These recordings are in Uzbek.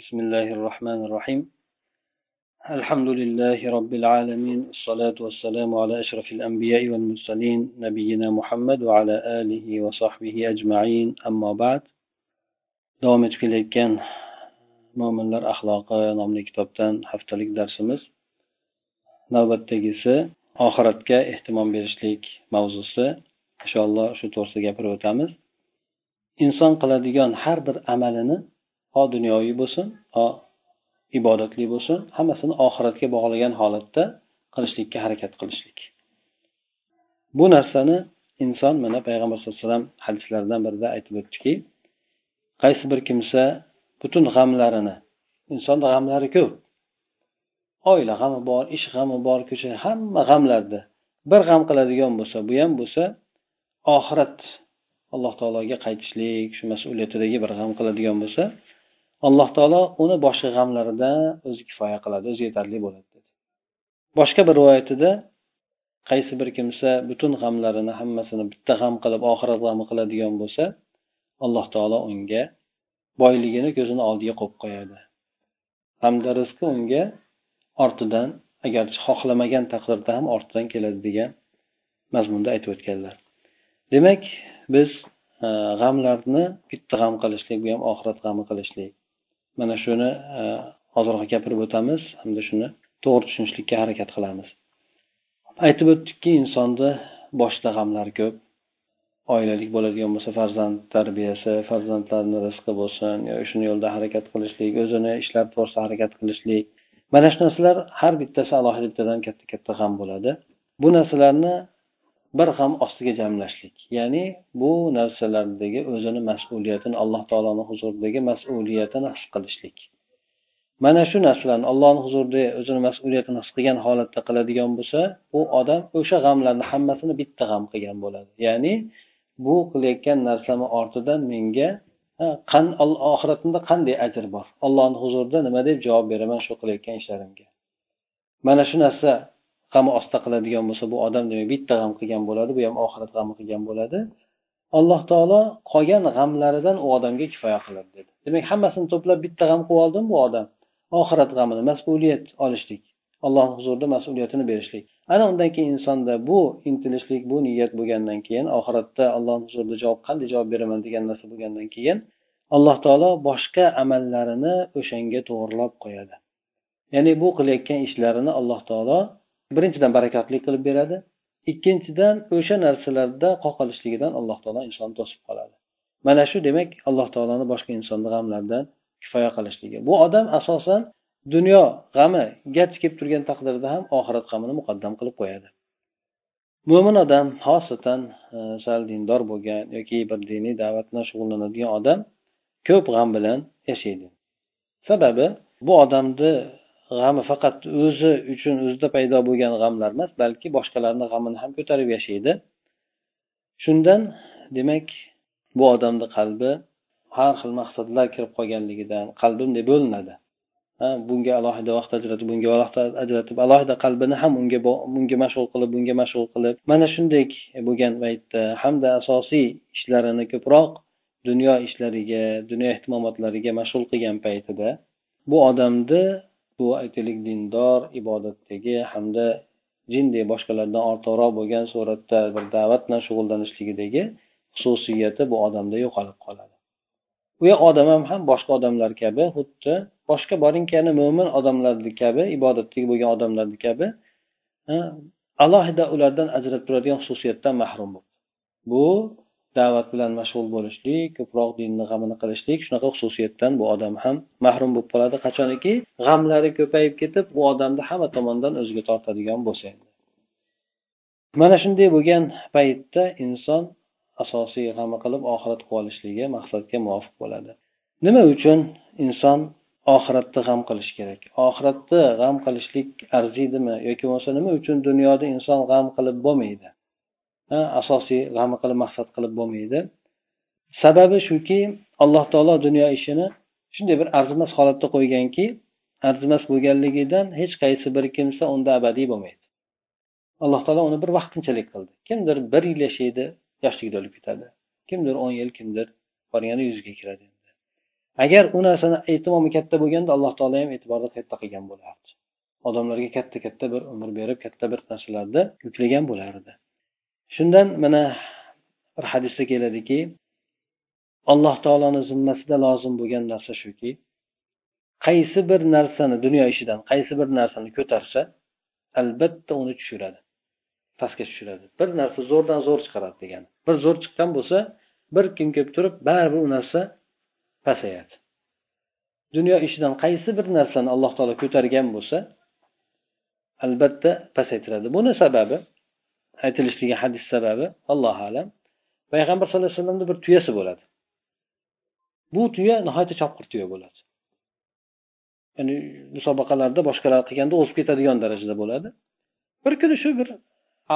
بسم الله الرحمن الرحيم الحمد لله رب العالمين الصلاة والسلام على أشرف الأنبياء والمرسلين نبينا محمد وعلى آله وصحبه أجمعين أما بعد davom etib kelayotgan mo'minlar axloqi nomli kitobdan haftalik darsimiz navbatdagisi oxiratga ehtimom berishlik mavzusi. Inshaalloh shu to'g'risida gapirib o'tamiz. Inson qiladigan har bir amalini ho dunyoviy bo'lsin ho ibodatli bo'lsin hammasini oxiratga bog'lagan holatda qilishlikka harakat qilishlik. Bu narsani inson mana payg'ambar sallallohu alayhi vasallam hadislaridan birida aytib o'tdiki qaysi bir kimsa butun g'amlarini insonni g'amlari ko'p oila g'ami bor ish g'ami bor ko'cha hamma g'amlarda bir g'am qiladigan bo'lsa bu ham bo'lsa oxirat alloh taologa qaytishlik shu mas'uliyatidagi bir g'am qiladigan bo'lsa alloh taolo uni boshqa g'amlaridan o'zi kifoya qiladi o'zi yetarli bo'ladi dedi. Boshqa bir rivoyatida qaysi bir kimsa butun g'amlarini hammasini bitta g'am qilib oxirat g'ami qiladigan bo'lsa alloh taolo unga boyligini ko'zini oldiga qo'yib qo'yadi. Hamda rizqi unga ortidan agarchi xohlamagan taqdirda ham ortidan keladi degan mazmunda aytib o'tganlar. Demak biz e, g'amlarni bitta g'am qilishlik bu ham oxirat g'ami qilishlik mana shuni e, hozirroq gapirib o'tamiz. Hamda shuni to'g'ri tushunishlikka harakat qilamiz. Aytib o'tdikki insonni boshida g'amlar ko'p. Oilalik bo'ladigan bo'lsa farzand tarbiyasi farzandlarni rizqi bo'lsin yo shuni yo'lda harakat qilishlik o'zini ishlab borsa harakat qilishlik. Mana shu narsalar har bittasi alohida bittadan katta katta g'am bo'ladi. Bu narsalarni bir g'am ostiga jamlashlik. Ya'ni bu narsalardagi o'zini mas'uliyatini alloh taoloni huzuridagi mas'uliyatini his qilishlik. Mana shu narsalarni allohni huzurida o'zini mas'uliyatini his qilgan holatda qiladigan bo'lsa u odam o'sha g'amlarni hammasini bitta g'am qilgan bo'ladi. Ya'ni bu qilayotgan narsamni ortidan menga qan oxiratimda qanday ajr bor? Allohni huzurida nima deb javob beraman shu qilayotgan ishlarimga? Mana shu narsa g'ami ostida qiladigan bo'lsa bu odam demak bitta g'am qilgan bo'ladi bu ham oxirat g'ami qilgan bo'ladi. Alloh taolo qolgan g'amlaridan u odamga kifoya qiladi dedi. Demak hammasini to'plab bitta g'am qilib oldimi bu odam. Oxirat g'amini mas'uliyat olishlik allohni huzurida mas'uliyatini berishlik. Ana undan keyin insonda bu intilishlik bu niyat bo'lgandan keyin oxiratda allohni huzurida javob qanday javob beraman degan narsa bo'lgandan keyin alloh taolo boshqa amallarini o'shanga to'g'irlab qo'yadi. Ya'ni bu qilayotgan ishlarini alloh taolo birinchidan barakatli qilib beradi. Ikkinchidan o'sha narsalarda qoqilishligidan alloh taolo insonni to'sib qoladi. Mana shu demak alloh taoloni boshqa insonni g'amlaridan kifoya qilishligi. Bu odam asosan dunyo g'ami garchi kelib turgan taqdirda ham oxirat g'amini muqaddam qilib qo'yadi. Mo'min odam xosatan e, sal dindor bo'lgan yoki bir diniy da'vat bilan shug'ullanadigan odam ko'p g'am bilan yashaydi. Sababi bu odamni g'ami faqat o'zi uchun o'zida paydo bo'lgan g'amlar emas balki boshqalarni g'amini ham ko'tarib yashaydi. Shundan demak bu odamni qalbi har xil maqsadlar kirib qolganligidan qalbi bunday bo'linadi. Ha bunga alohida vaqt ajratib bunga vaqt ajratib alohida qalbini ham unga bunga mashg'ul qilib bunga mashg'ul qilib mana shunday bo'lgan paytda hamda asosiy ishlarini ko'proq dunyo ishlariga dunyo ehtimomotlariga mashg'ul qilgan paytida bu odamni bu aytaylik dindor ibodatdagi hamda jindek boshqalardan ortiqroq bo'lgan suratda bir da'vat bilan shug'ullanishligidagi xususiyati bu odamda yo'qolib qoladi. U odam ham boshqa odamlar kabi xuddi boshqa boringki mo'min odamlarni kabi ibodatdagi bo'lgan odamlarni kabi alohida ulardan ajralib turadigan xususiyatdan mahrum bo'ldi. Bu da'vat bilan mashg'ul bo'lishlik ko'proq dinni g'amini qilishlik shunaqa xususiyatdan bu odam ham mahrum bo'lib qoladi. Qachoniki? G'amlari ko'payib ketib u odamni hamma tomondan o'ziga tortadigan bo'lsa mana shunday bo'lgan paytda inson asosiy g'ami qilib oxirat qilib olishligi maqsadga muvofiq bo'ladi. Nima uchun inson oxiratda g'am qilish kerak? Oxiratda g'am qilishlik arziydimi yoki bo'lmasa nima uchun dunyoda inson g'am qilib bo'lmaydi? Asosiy g'ami qilib maqsad qilib bo'lmaydi. Sababi shuki alloh taolo dunyo ishini shunday bir arzimas holatda qo'yganki arzimas bo'lganligidan hech qaysi bir kimsa unda abadiy bo'lmaydi. Alloh taolo uni bir vaqtinchalik qildi. Kimdir bir yil yashaydi yoshligida o'lib ketadi. Kimdir o'n yil kimdir borganda yuziga kiradi. Agar u narsani ehtimomi katta bo'lganda alloh taolo ham e'tiborni katta qilgan bo'lardi. Odamlarga katta katta bir umr berib katta bir narsalarni yuklagan bo'lardi. Shundan mana bir hadisda keladiki alloh taoloni zimmasida lozim bo'lgan narsa shuki qaysi bir narsani dunyo ishidan qaysi bir narsani ko'tarsa albatta uni tushiradi pastga tushiradi. Bir narsa zo'rdan zo'r chiqaradi degani bir zo'r chiqqan bo'lsa bir kun kelib turib baribir u narsa pasayadi. Dunyo ishidan qaysi bir narsani alloh taolo ko'targan bo'lsa albatta pasaytiradi. Buni sababi aytilishligi hadis sababi allohu alam payg'ambar sallallohu alayhi vasallamni bir tuyasi bo'ladi. Bu tuya nihoyatda chopqir tuya bo'ladi. Ya'ni musobaqalarda boshqalar qilganda o'zib ketadigan darajada bo'ladi. Bir kuni shu bir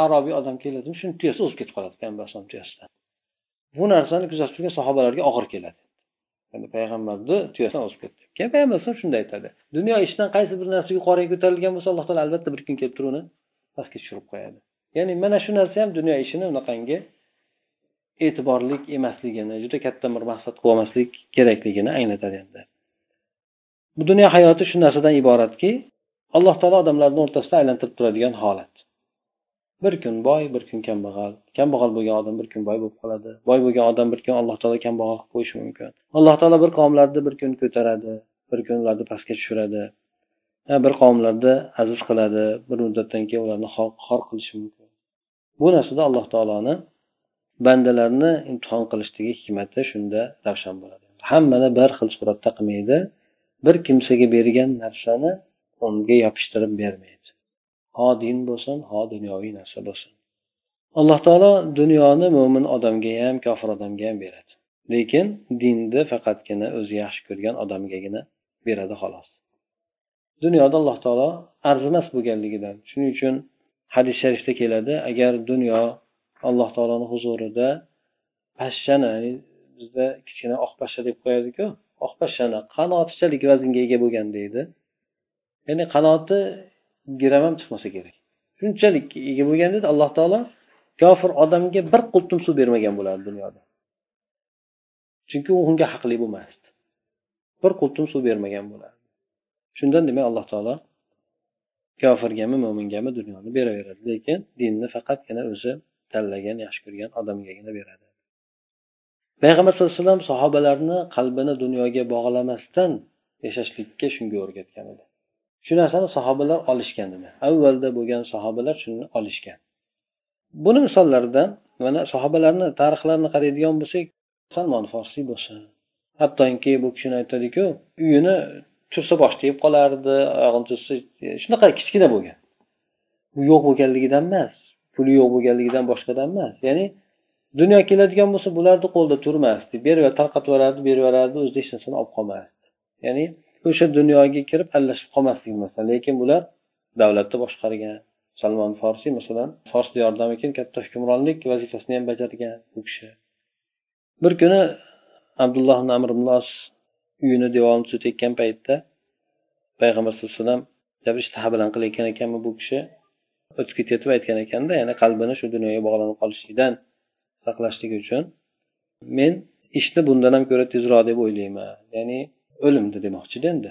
arobiy odam keladi shuni tuyasi o'zib ketib qoladi payg'ambar alayhisalom tuyasidan. Bu narsani kuzatib turgan sahobalarga og'ir keladi. Ya'ni payg'ambarni tuyasidan o'zib ketdi. Keyin payg'ambar alayhisalom shunday aytadi. Dunyo ishidan qaysi bir narsa yuqoriga ko'tarilgan bo'lsa alloh taolo albatta bir kun kelib turib uni pastga tushirib qo'yadi. Ya'ni mana shu narsa ham dunyo ishini unaqangi e'tiborlik emasligini juda katta bir maqsad qilib olmaslik kerakligini anglatadi endi. Bu dunyo hayoti shu narsadan iboratki alloh taolo odamlarni o'rtasida aylantirib turadigan holat. Bir kun boy bir kun kambag'al. Kambag'al bo'lgan odam bir kun boy bo'lib qoladi. Boy bo'lgan odam bir kun alloh taolo kambag'al qilib qo'yishi mumkin. Alloh taolo bir qavmlarni bir kun ko'taradi bir kun ularni pastga tushiradi. Bir qavmlarni aziz qiladi bir muddatdan keyin ularni xor qilishi mumkin. Bu narsada alloh taoloni bandalarni imtihon qilishligi hikmati shunda ravshan bo'ladi. Hammani bir xil suratda qilmaydi bir kimsaga bergan narsani unga yopishtirib bermaydi. Ho din bo'lsin ho dunyoviy narsa bo'lsin. Alloh taolo dunyoni mo'min odamga ham kofir odamga ham beradi. Lekin dinni faqatgina o'zi yaxshi ko'rgan odamgagina beradi xolos. Dunyoda alloh taolo arzimas bo'lganligidan shuning uchun hadis sharifda keladi agar dunyo alloh taoloni huzurida pashshani ya'ni bizda kichkina oq pashsha deb qo'yadiku oq pashshani qanotichalik vaznga ega bo'lgan deydi. Ya'ni qanoti giram ham chiqmasa kerak. Shunchalik ega bo'lgan deydi alloh taolo kofir odamga bir qultum suv bermagan bo'lardi dunyoda. Chunki u unga haqli bo'lmasdi bir qultum suv bermagan bo'lardi. Shundan demak alloh taolo kofirgami mo'mingami dunyoni beraveradi lekin dinni faqatgina o'zi tanlagan yaxshi ko'rgan odamgagina beradi. Payg'ambar sallallohu alayhi vasallam sahobalarni qalbini dunyoga bog'lamasdan yashashlikka shunga o'rgatgan edi. Shu narsani sahobalar olishgan edi. Avvalda bo'lgan sahobalar shuni olishgan. Buni misollaridan mana sahobalarni tarixlarini qaraydigan bo'lsak salmon forsiy bo'lsin hattoki bu kishini aytadiku uyini tursa bosh tegib qolardi oyog'ini tursa e, shunaqa kichkina bo'lgan. Bu yo'q bo'lganligidan emas puli yo'q bo'lganligidan boshqadan emas. Ya'ni dunyo keladigan bo'lsa bularni qo'lida turmasdi berib tarqatib yuborardi berib yuborardi o'zida hech narsani olib qolmasdi. Ya'ni o'sha dunyoga kirib aralashib qolmaslik masalan. Lekin bular davlatni boshqargan salmon forsiy masalan fors diyorida keyin katta hukmronlik vazifasini ham bajargan u kishi. Bir kuni abdulloh ibn amr ibn uyini devorini suv paytda payg'ambar sallallohu alayhi vasallam ishtaha bilan qilayotgan ekanmi bu kishi? O'tib ketayotib aytgan ekanda ya'ni qalbini shu dunyoga bog'lanib qolishlikdan saqlashligi uchun men ishni bundan ham ko'ra tezroq deb o'ylayman. Ya'ni o'limni demoqchida endi.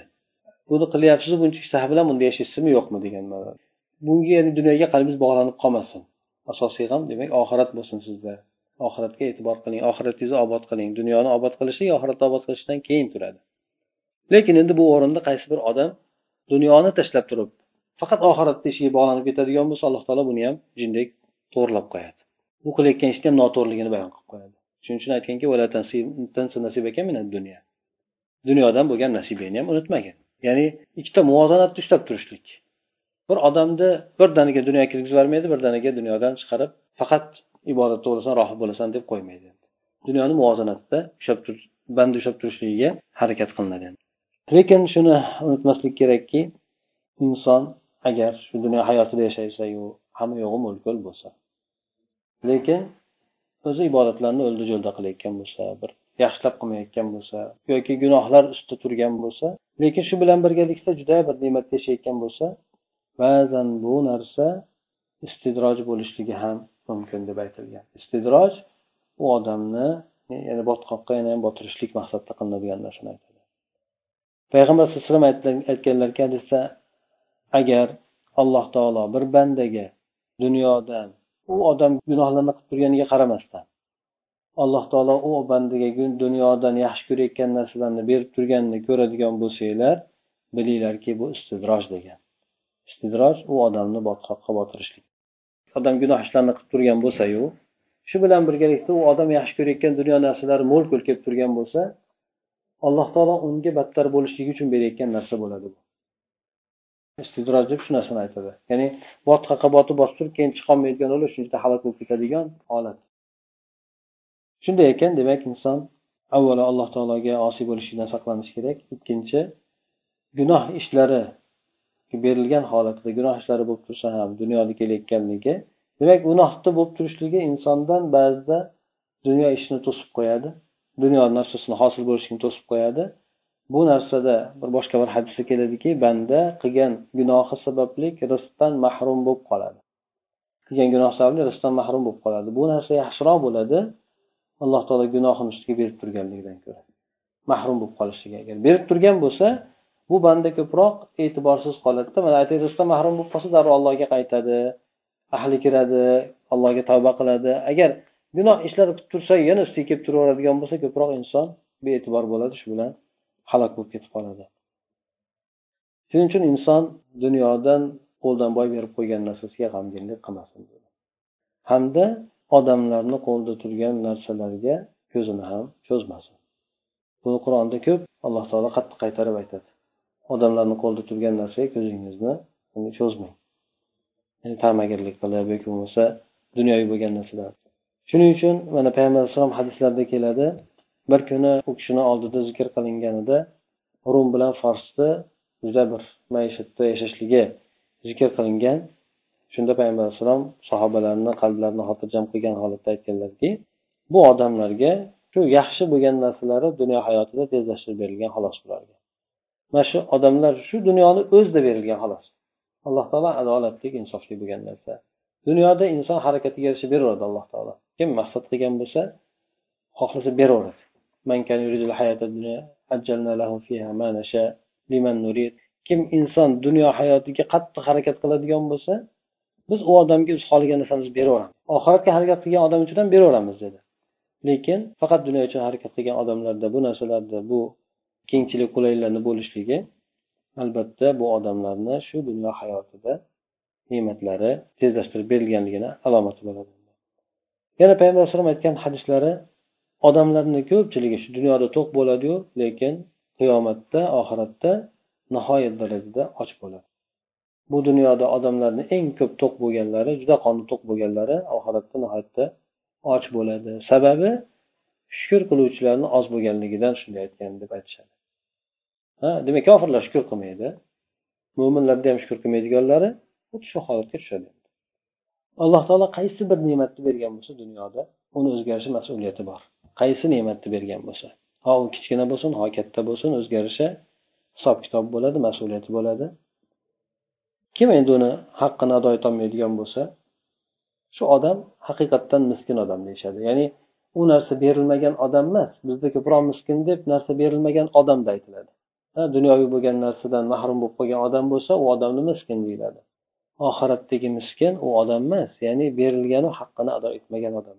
Buni qilyapsizu buncha ishtaha bilan bunda yashaysizmi yo'qmi degan bunga ya'ni dunyoga qalbingiz bog'lanib qolmasin. Asosiy g'am demak oxirat bo'lsin sizda. Oxiratga e'tibor qiling oxiratingizni obod qiling. Dunyoni obod qilishlik oxiratni obod qilishdan keyin turadi. Lekin endi bu o'rinda qaysi bir odam dunyoni tashlab turib faqat oxiratni ishiga bog'lanib ketadigan bo'lsa alloh taolo buni ham jindek to'g'irlab qo'yadi. Bu qilayotgan ishni ham noto'g'riligini bayon qilib qo'yadi. Shuning uchun aytganki dunyo dunyodan bo'lgan nasibangni ham unutmagin. Ya'ni ikkita muvozanatni ushlab turishlik. Bir odamni birdaniga dunyoga kirgizib yubormaydi birdaniga dunyodan chiqarib faqat ibodatda bo'lasan rohib bo'lasan deb qo'ymaydi. Dunyoni muvozanatida ushlab tur banda ushlab turishligiga harakat qilinadi. Lekin shuni unutmaslik kerakki inson agar shu dunyo hayotida yashaysayu hamma yo'g'i mo'l bo'lsa lekin o'zi ibodatlarni o'ldi jo'lda qilayotgan bo'lsa bir yaxshilab qilmayotgan bo'lsa yoki gunohlar ustida turgan bo'lsa lekin shu bilan birgalikda juda bir ne'matda yashayotgan bo'lsa ba'zan bu narsa istidroj bo'lishligi ham mumkin deb aytilgan. Istidroj u odamni ya'ni botqoqqa yana ham botirishlik maqsadida qilinadigan narsani payg'ambar alayhivasallam aytganlarki hadisda agar alloh taolo bir bandaga dunyodan u odam gunohlarni qilib turganiga qaramasdan alloh taolo u bandaga dunyodan yaxshi ko'rayotgan narsalarni berib turganini ko'radigan bo'lsanglar bilinglarki bu istidroj degan. Istidroj u odamni botqoqqa botirishlik. Odam gunoh ishlarni qilib turgan bo'lsayu shu bilan birgalikda u odam yaxshi ko'rayotgan dunyo narsalari mo'l ko'l kelib turgan bo'lsa alloh taolo unga battar bo'lishligi uchun berayotgan narsa bo'ladi bu. Istidroj deb shu narsani aytadi. Ya'ni botqaqa botib bosib turib keyin chiqolmaydigan bo'lib shuncha halok bo'lib ketadigan holat. Shunday ekan demak inson avvalo alloh taologa osiy bo'lishlikdan saqlanish kerak. Ikkinchi gunoh ishlari berilgan holatida gunoh ishlari bo'lib tursa ham dunyoda kelayotganligi. Demak gunohni bo'lib turishligi insondan ba'zida dunyo ishini to'sib qo'yadi. Dunyo narsasini hosil bo'lishini to'sib qo'yadi. Bu narsada bir boshqa bir hadisda keladiki banda qilgan gunohi sababli rizqdan mahrum bo'lib qoladi. Qilgan gunoh sababli rizqdan mahrum bo'lib qoladi. Bu narsa yaxshiroq bo'ladi. Alloh taolo gunohini ustiga berib turganligidan ko'ra mahrum bo'lib qolishligi agar berib turgan bo'lsa bu banda ko'proq e'tiborsiz qoladida mana aytaylik rizqdan mahrum bo'lib qolsa darrov allohga qaytadi ahli kiradi allohga tavba qiladi. Agar gunoh ishlar qilib tursa yana ustiga kelib turaveradigan bo'lsa ko'proq inson bee'tibor bo'ladi shu bilan halok bo'lib ketib qoladi. Shuning uchun inson dunyodan qo'ldan boy berib qo'ygan narsasiga g'amginlik qilmasin hamda odamlarni qo'lida turgan narsalarga ko'zini ham cho'zmasin. Buni qur'onda ko'p alloh taolo qattiq qaytarib aytadi. Odamlarni qo'lida turgan narsaga ko'zingizni cho'zmang. Ya'ni ta'magirlik qilib yoki bo'lmasa dunyoviy bo'lgan narsalar shuning uchun mana payg'ambar alayhisalom hadislarda keladi. Bir kuni u kishini oldida zikr qilinganida rum bilan forsni juda bir maishatda yashashligi zikr qilingan. Shunda payg'ambar alayhissalom sahobalarni qalblarini xotirjam qilgan holatda aytganlarki bu odamlarga shu yaxshi bo'lgan narsalari dunyo hayotida tezlashtirib berilgan xolos bularga. Mana shu odamlar shu dunyoni o'zida berilgan xolos. Alloh taolo adolatli insofli bo'lgan narsa. Dunyoda inson harakatiga yarasha beraveradi alloh taolo. Kim maqsad qilgan bo'lsa xohlasa beraveradi. Kim inson dunyo hayotiga qattiq harakat qiladigan bo'lsa biz u odamga o'zi xohlagan narsamizni beraveramiz. Oxiratga harakat qilgan odam uchun ham beraveramiz dedi. Lekin faqat dunyo uchun harakat qilgan odamlarda bu narsalarda bu kengchilik qulayliklarni bo'lishligi albatta bu odamlarni shu dunyo hayotida ne'matlari tezlashtirib berilganligini alomati bo'ladi. Yana payg'ambar alayhisalom aytgan hadislari odamlarni ko'pchiligi shu dunyoda to'q bo'ladiyu lekin qiyomatda oxiratda nihoyat darajada och bo'ladi. Bu dunyoda odamlarni eng ko'p to'q bo'lganlari juda qoni to'q bo'lganlari oxiratda nihoyatda och bo'ladi. Sababi shukur qiluvchilarni oz bo'lganligidan shunday aytgan deb aytishadi. Ha demak kofirlar shukur qilmaydi mo'minlarda ham shukur qilmaydiganlari xuddi shu holatga tushadi. Alloh taolo qaysi bir ne'matni bergan bo'lsa dunyoda uni o'zgarishi mas'uliyati bor. Qaysi ne'matni bergan bo'lsa ho u kichkina bo'lsin ho katta bo'lsin o'zgarishi hisob kitob bo'ladi mas'uliyati bo'ladi. Kim endi uni haqqini ado etolmaydigan bo'lsa shu odam haqiqatdan miskin odam deyishadi. Ya'ni u narsa berilmagan odam emas bizda ko'proq miskin deb narsa berilmagan odamda aytiladi. Dunyoviy bo'lgan narsadan mahrum bo'lib qolgan odam bo'lsa u odamni miskin deyiladi. Oxiratdagi miskin u odam emas ya'ni berilgani haqqini ado etmagan odam.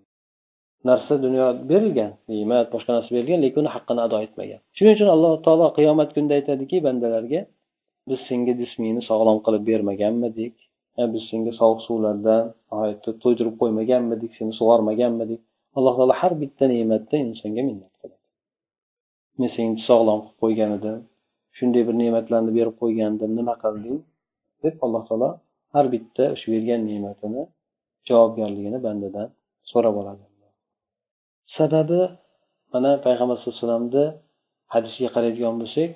Narsa dunyo berilgan ne'mat boshqa narsa berilgan lekin uni haqqini ado etmagan. Shuning uchun alloh taolo qiyomat kunida aytadiki bandalarga biz senga jismingni sog'lom qilib bermaganmidik e, biz senga sovuq suvlardan nihoyatda to'ydirib qo'ymaganmidik seni sug'ormaganmidik. Alloh taolo har bitta ne'matda insonga minnat qiladi. Men seni sog'lom qilib qo'ygan edim shunday bir ne'matlarni berib qo'ygandim nima qilding? deb alloh taolo har bitta shu bergan ne'matini javobgarligini bandadan so'rab oladi. Sababi mana payg'ambar sallallohu alayhi vasallamni hadisiga qaraydigan bo'lsak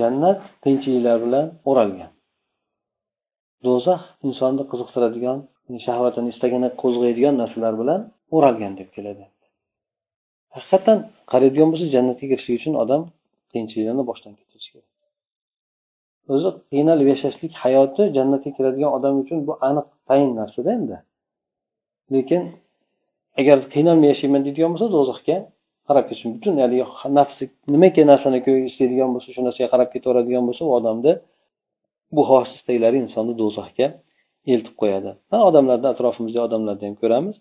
jannat qiyinchiliklar bilan o'ralgan. Do'zax insonni qiziqtiradigan shahvatini istagini qo'zg'aydigan narsalar bilan o'ralgan deb keladi. Haqiqatdan qaraydigan bo'lsa jannatga kirishlik uchun odam qiyinchiliklarni boshdan o'zi qiynalib yashashlik hayoti jannatga kiradigan odam uchun bu aniq tayin narsada endi. Lekin agar qiynalmay yashayman deydigan bo'lsa do'zaxga qarab ketsin butun haligi nafsi nimaki narsani istaydigan bo'lsa shu narsaga qarab ketaveradigan bo'lsa u odamni bu xohish istaklari insonni do'zaxga eltib qo'yadi. Odamlarni atrofimizda odamlarda ham ko'ramiz.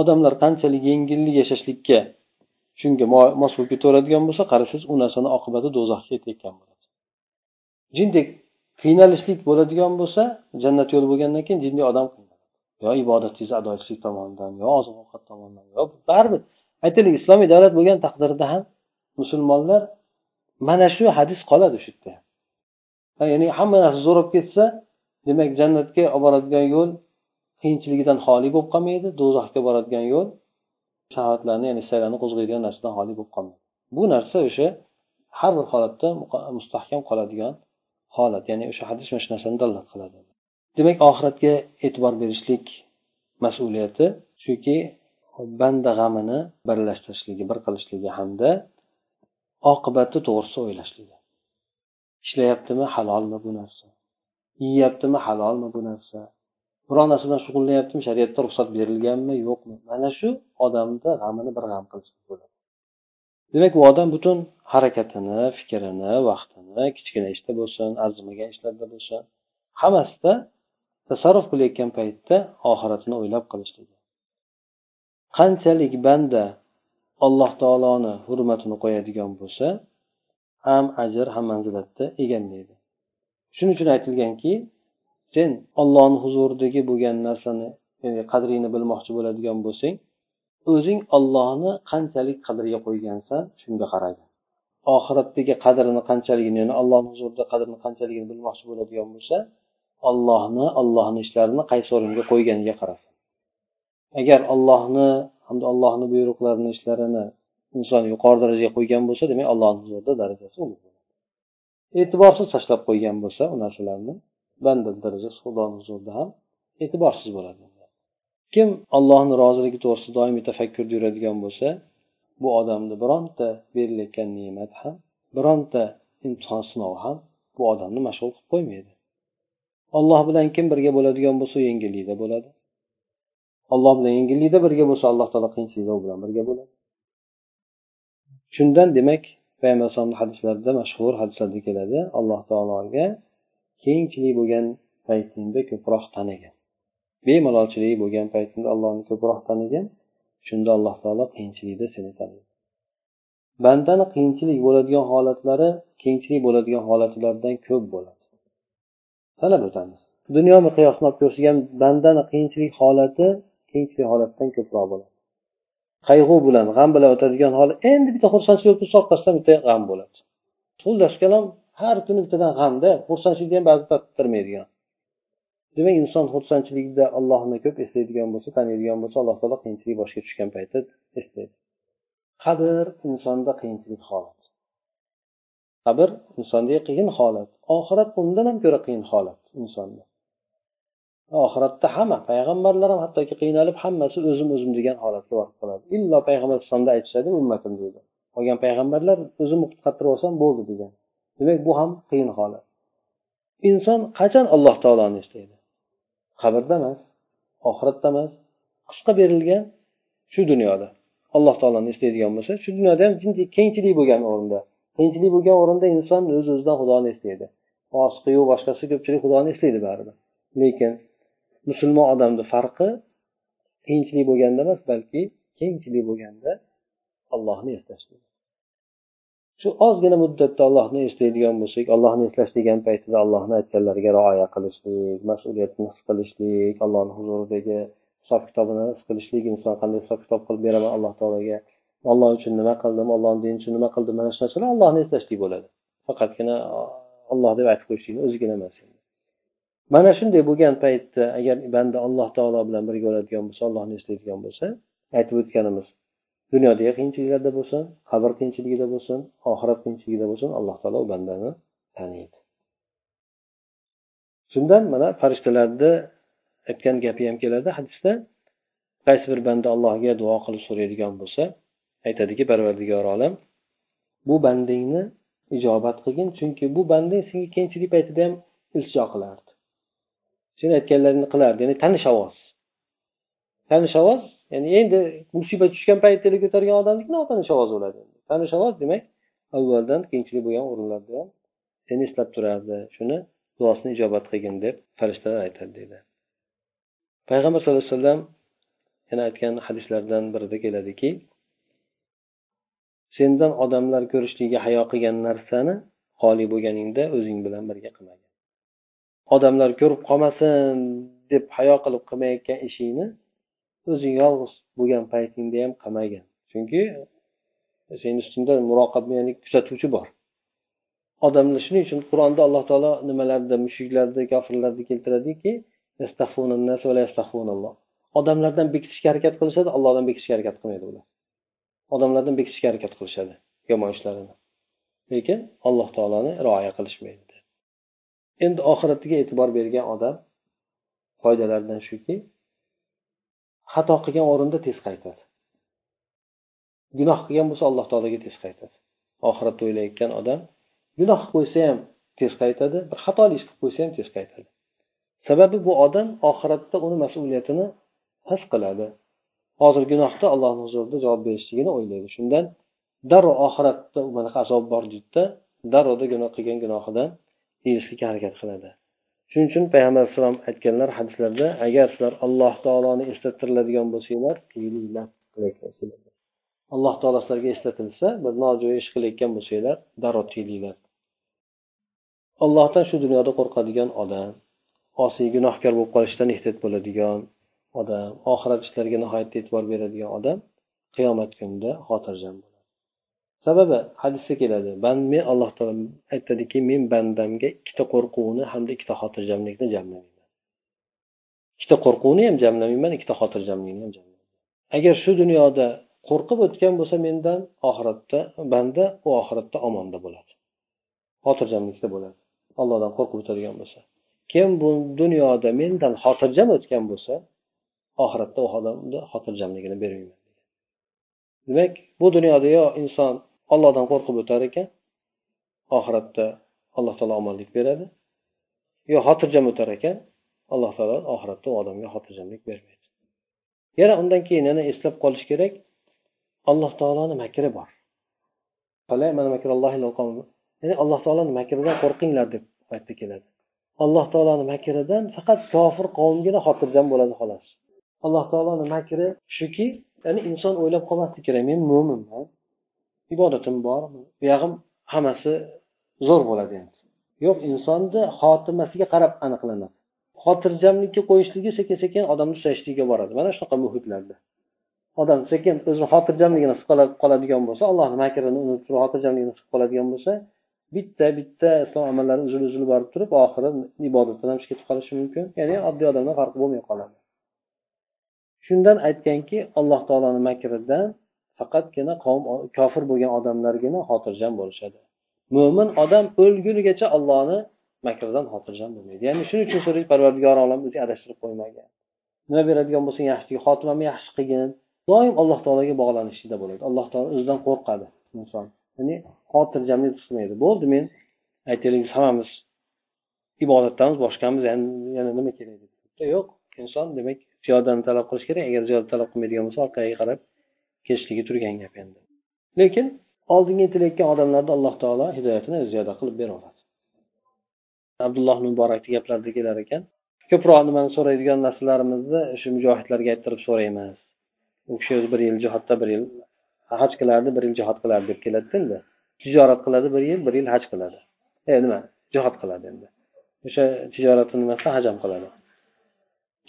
Odamlar qanchalik yengillik yashashlikka shunga mos bo'lib ketaveradigan bo'lsa qarasangiz u narsani oqibati do'zaxga ketayotgan bo'ladi. Jindek qiynalishlik bo'ladigan bo'lsa jannat yo'li bo'lgandan keyin jinni odam yo ibodatingizni ado etishlik tomonidan yo oziq ovqat tomonidan yo baribir. Aytaylik islomiy davlat bo'lgan taqdirda ham musulmonlar mana shu hadis qoladi shu yerda. Ya'ni hamma narsa zo'rab ketsa demak jannatga olib boradigan yo'l qiyinchiligidan xoli bo'lib qolmaydi do'zaxga boradigan yo'l shahovatlarni ya'ni istaklarni qo'zg'aydigan narsadan xoli bo'lib qolmaydi. Bu narsa o'sha har bir holatda mustahkam qoladigan holat ya'ni o'sha hadis mana shu narsani dalolat qiladi. Demak oxiratga e'tibor berishlik mas'uliyati shuki banda g'amini birlashtirishligi bir qilishligi hamda oqibati to'g'risida o'ylashligi. Ishlayaptimi halolmi bu narsa? Yeyaptimi halolmi bu narsa? Biror narsa bilan shug'ullanyaptimi shariatda ruxsat berilganmi yo'qmi? Mana shu odamni g'amini bir g'am qilishlik bo'ladi. Demak u odam butun harakatini fikrini vaqtini kichkina ishda bo'lsin arzimagan ishlarda bo'lsin hammasida tasarruf qilayotgan paytda oxiratini o'ylab qilishligi qanchalik banda alloh taoloni hurmatini qo'yadigan bo'lsa ham ajr ham manzilatni egallaydi shuning uchun aytilganki sen ollohni huzuridagi bo'lgan narsani ya'ni qadringni bilmoqchi bo'ladigan bo'lsang o'zing ollohni qanchalik qadriga qo'ygansan shunga qaraydi oxiratdagi qadrini qanchaligini ya'ni allohni huzurida qadrini qanchaligini bilmoqchi bo'ladigan bo'lsa ollohni ollohni ishlarini qaysi o'ringa qo'yganiga qarasin. Agar ollohni hamda ollohni buyruqlarini ishlarini inson yuqori darajaga qo'ygan bo'lsa demak allohni huzurida darajasi ulug' bo'ladi. E'tiborsiz tashlab qo'ygan bo'lsa u narsalarni banda darajasi xudoni huzurida ham e'tiborsiz bo'ladi. Kim allohni roziligi to'g'risida doimiy tafakkurda yuradigan bo'lsa bu odamni bironta berilayotgan ne'mat ham bironta imtihon sinov ham bu odamni mashg'ul qilib qo'ymaydi. Olloh bilan kim birga bo'ladigan bo'lsa yengillikda bo'ladi. Olloh bilan yengillikda birga bo'lsa alloh taolo qiyinchilikda u bilan birga bo'ladi. Shundan demak payg'ambar alayhisalomni hadislarida mashhur hadislarda keladi alloh taologa keyinchilik bo'lgan paytingda ko'proq tanigin bemalolchilik bo'lgan paytingda allohni ko'proq tanigin shunda alloh taolo qiyinchilikda seni taniydi. Bandani qiyinchilik bo'ladigan holatlari kengchilik bo'ladigan holatlardan ko'p bo'ladi. Sanab o'tamiz dunyo miqyosini olib ko'rsak ham bandani qiyinchilik holati kengchilik holatidan ko'proq bo'ladi. Qayg'u bilan g'am bilan o'tadigan holi endi bitta xursandchilik bo'lib tursa orqasidan bitta g'am bo'ladi. Xullas kalom har kuni bittadan g'amda xursandchilikni ham ba'zi tattirmaydigan demak inson xursandchilikda allohni ko'p eslaydigan bo'lsa taniydigan bo'lsa alloh taolo qiyinchilik boshiga tushgan paytda eslaydi. Qabr insonda qiyinchilik holat. Qabr insonda qiyin holat. Oxirat undan ham ko'ra qiyin holat insonda. Oxiratda hamma payg'ambarlar ham hattoki qiynalib hammasi o'zim o'zim degan holatga borib qoladi. Illo payg'ambar alayhisalomda aytishadi ummatim deydi qolgan payg'ambarlar o'zimni qutqartirib olsam bo'ldi degan. Demak bu ham qiyin holat. Inson qachon alloh taoloni eslaydi? Qabrda emas oxiratda emas qisqa berilgan shu dunyoda. Alloh taoloni eslaydigan bo'lsa shu dunyoda ham kengchilik bo'lgan o'rinda. Qiyinchilik bo'lgan o'rinda inson o'z o'zidan xudoni eslaydi fosiqiyu boshqasi ko'pchilik xudoni eslaydi baribir. Lekin musulmon odamni farqi qiyinchilik bo'lganda emas balki kengchilik bo'lganda allohni eslashlik shu ozgina muddatda allohni eslaydigan bo'lsak allohni eslash degan paytida allohni aytganlariga rioya qilishlik mas'uliyatni his qilishlik allohni huzuridagi hisob kitobini his qilishlik inson qanday hisob kitob qilib beraman alloh taologa olloh uchun nima qildim ollohni dini uchun nima qildim mana shu narsalar allohni eslashlik bo'ladi. Faqatgina olloh deb aytib qo'yishlikni o'zigina emas mana shunday bo'lgan paytda agar banda alloh taolo bilan birga bo'ladigan bo'lsa allohni eslaydigan bo'lsa aytib o'tganimiz dunyodagi qiyinchiliklarda bo'lsin qabr qiyinchiligida bo'lsin oxirat qiyinchiligida bo'lsin alloh taolo u bandani taniydi shundan mana farishtalarni aytgan gapi ham keladi hadisda. Qaysi bir banda allohga duo qilib so'raydigan bo'lsa aytadiki parvardigor olam bu bandingni ijobat qilgin chunki bu banding senga qiyinchilik paytida ham iltijo qilardi. Sen aytganlaringni qilardi ya'ni tanish ovoz. Tanish ovoz ya'ni endi musibat tushgan paytda tili ko'targan odamniki notanish ovoz bo'ladi. Tanish ovoz demak avvaldan qiyinchilik bo'lgan o'rinlarda ham seni eslab turardi shuni duosini ijobat qilgin deb farishtalar aytadi deydi. Payg'ambar sallallohu alayhi vasallam yana aytgan hadislardan birida keladiki sendan odamlar ko'rishligiga hayo qilgan narsani xoli bo'lganingda o'zing bilan birga qilmagin. Odamlar ko'rib qolmasin deb hayo qilib qilmayotgan ishingni o'zing yolg'iz bo'lgan paytingda ham qamagan. Chunki seni ustingda muroqab ya'ni kuzatuvchi bor. Odamlar shuning uchun qur'onda alloh taolo nimalarda mushuklarni kofirlarni keltiradiki odamlardan bekitishga harakat qilishadi allohdan bekitishga harakat qilmaydi ular. Odamlardan bekitishga harakat qilishadi yomon ishlarini lekin alloh taoloni rioya qilishmaydi. Endi oxiratiga e'tibor bergan odam foydalaridan shuki xato qilgan o'rinda tez qaytadi. Gunoh qilgan bo'lsa alloh taologa tez qaytadi. Oxiratda o'ylayotgan odam gunoh qilib qo'ysa ham tez qaytadi bir xatoli ish qilib qo'ysa ham tez qaytadi. Sababi bu odam oxiratda uni mas'uliyatini his qiladi. Hozir gunohda allohni huzurida javob berishligini o'ylaydi. Shundan darrov oxiratda bunaqa azob bor deydida darrovda gunoh qilgan gunohidan tiyilishlikka harakat qiladi. Shuning uchun payg'ambar alayhissalom aytganlar hadislarda agar sizlar alloh taoloni eslattiriladigan bo'lsanglar alloh taolo sizlarga eslatilsa bir nojo'ya ish qilayotgan bo'lsanglar darrov tiyilinglar. Allohdan shu dunyoda qo'rqadigan odam osiy gunohkor bo'lib qolishdan ehtiyot bo'ladigan odam oxirat ishlariga nihoyatda e'tibor beradigan odam qiyomat kunida xotirjam sababi hadisda keladi. Men alloh taolo aytadiki men bandamga ikkita qo'rquvni hamda ikkita xotirjamlikni jamlamayman. Ikkita qo'rquvni ham jamlamayman ikkita xotirjamlikni ham jamlamayman. Agar shu dunyoda qo'rqib o'tgan bo'lsa mendan oxiratda banda u oxiratda omonda bo'ladi. Xotirjamlikda bo'ladi. Allohdan qo'rqib o'tadigan bo'lsa. Kim bu dunyoda mendan xotirjam o'tgan bo'lsa oxiratda u odamni xotirjamligini bermayman. Demak bu dunyoda yo inson ollohdan qo'rqib o'tar ekan oxiratda alloh taolo omonlik beradi. Yo xotirjam o'tar ekan alloh taolo oxiratda u odamga xotirjamlik bermaydi. Yana undan keyin yana eslab qolish kerak alloh taoloni makri bor. Ya'ni alloh taoloni makridan qo'rqinglar deb oyatda keladi. Alloh taoloni makridan faqat kofir qavmgina xotirjam bo'ladi xolos. Alloh taoloni makri shuki ya'ni inson o'ylab qolmasligi kerak men mo'minman. Ibodatim bor buyog'im hammasi zo'r bo'ladi endi. Yo'q insonni xotimasiga qarab aniqlanadi. Xotirjamlikka qo'yishligi sekin sekin odamni susayishligiga boradi. Mana shunaqa muhitlarda. Odam sekin o'zini xotirjamligini his qoladigan bo'lsa allohni makrini unutib xotirjamligini his qoladigan bo'lsa bitta bitta islom amallari uzil uzil borib turib oxiri ibodatdan ham ketib qolishi mumkin. Ya'ni oddiy odamdan farqi bo'lmay qoladi. Shundan aytganki alloh taoloni makridan faqatgina qavm kofir bo'lgan odamlargina xotirjam bo'lishadi. Mo'min odam o'lgunigacha ollohni makridan xotirjam bo'lmaydi. Ya'ni shuning uchun so'raydi parvardigor olam o'zi adashtirib qo'ymagan. Nima beradigan bo'lsang yaxshilik xotimamni yaxshi qilgin. Doim alloh taologa bog'lanishlikda bo'ladi. Alloh taolo o'zidan qo'rqadi inson. Ya'ni xotirjamlik qilmaydi bo'ldi men aytaylik hammamiz ibodatdamiz boshqamiz yana nima kerak? Yo'q inson demak ziyodani talab qilish kerak. Agar ziyoda talab qilmaydigan bo'lsa orqaga qarab kelishligi turgan gap endi. Lekin oldinga intilayotgan odamlarni alloh taolo hidoyatini ziyoda qilib beraveradi abdulloh muborakni gaplarida kelar ekan. Ko'proq nimani so'raydigan narsalarimizni shu mujohidlarga ayttirib so'raymiz. U kishi o'zi bir yil jihodda bir yil haj qilardi bir yil jihod qilardi deb keladida endi. Tijorat qiladi bir yil bir yil haj qiladi. E nima? Jihod qiladi endi. O'sha tijoratni nimasida haj ham qiladi.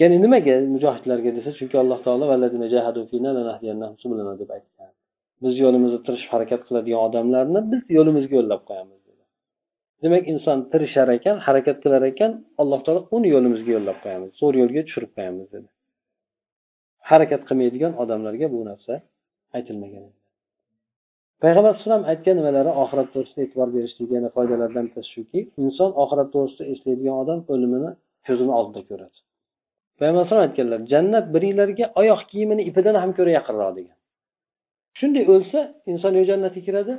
Ya'ni nimaga mujohidlarga desa chunki alloh taolo deb aytgan. Biz yo'limizda tirishib harakat qiladigan odamlarni biz yo'limizga yo'llab qo'yamiz demak inson tirishar ekan harakat qilar ekan alloh taolo uni yo'limizga yo'llab qo'yamiz zo'r yo'lga tushirib qo'yamiz dedi. Harakat qilmaydigan odamlarga bu narsa aytilmagan payg'ambar alayhisalom aytgan nimalari oxirat to'g'risida e'tibor berishlik yana foydalardan bittasi shuki inson oxirat to'g'risida eslaydigan odam o'limini ko'zini oldida ko'radi. Payg'ambar alayhisalom aytganlar jannat biringlarga oyoq kiyimini ipidan ham ko'ra yaqinroq degan. Shunday o'lsa inson yo jannatga kiradi?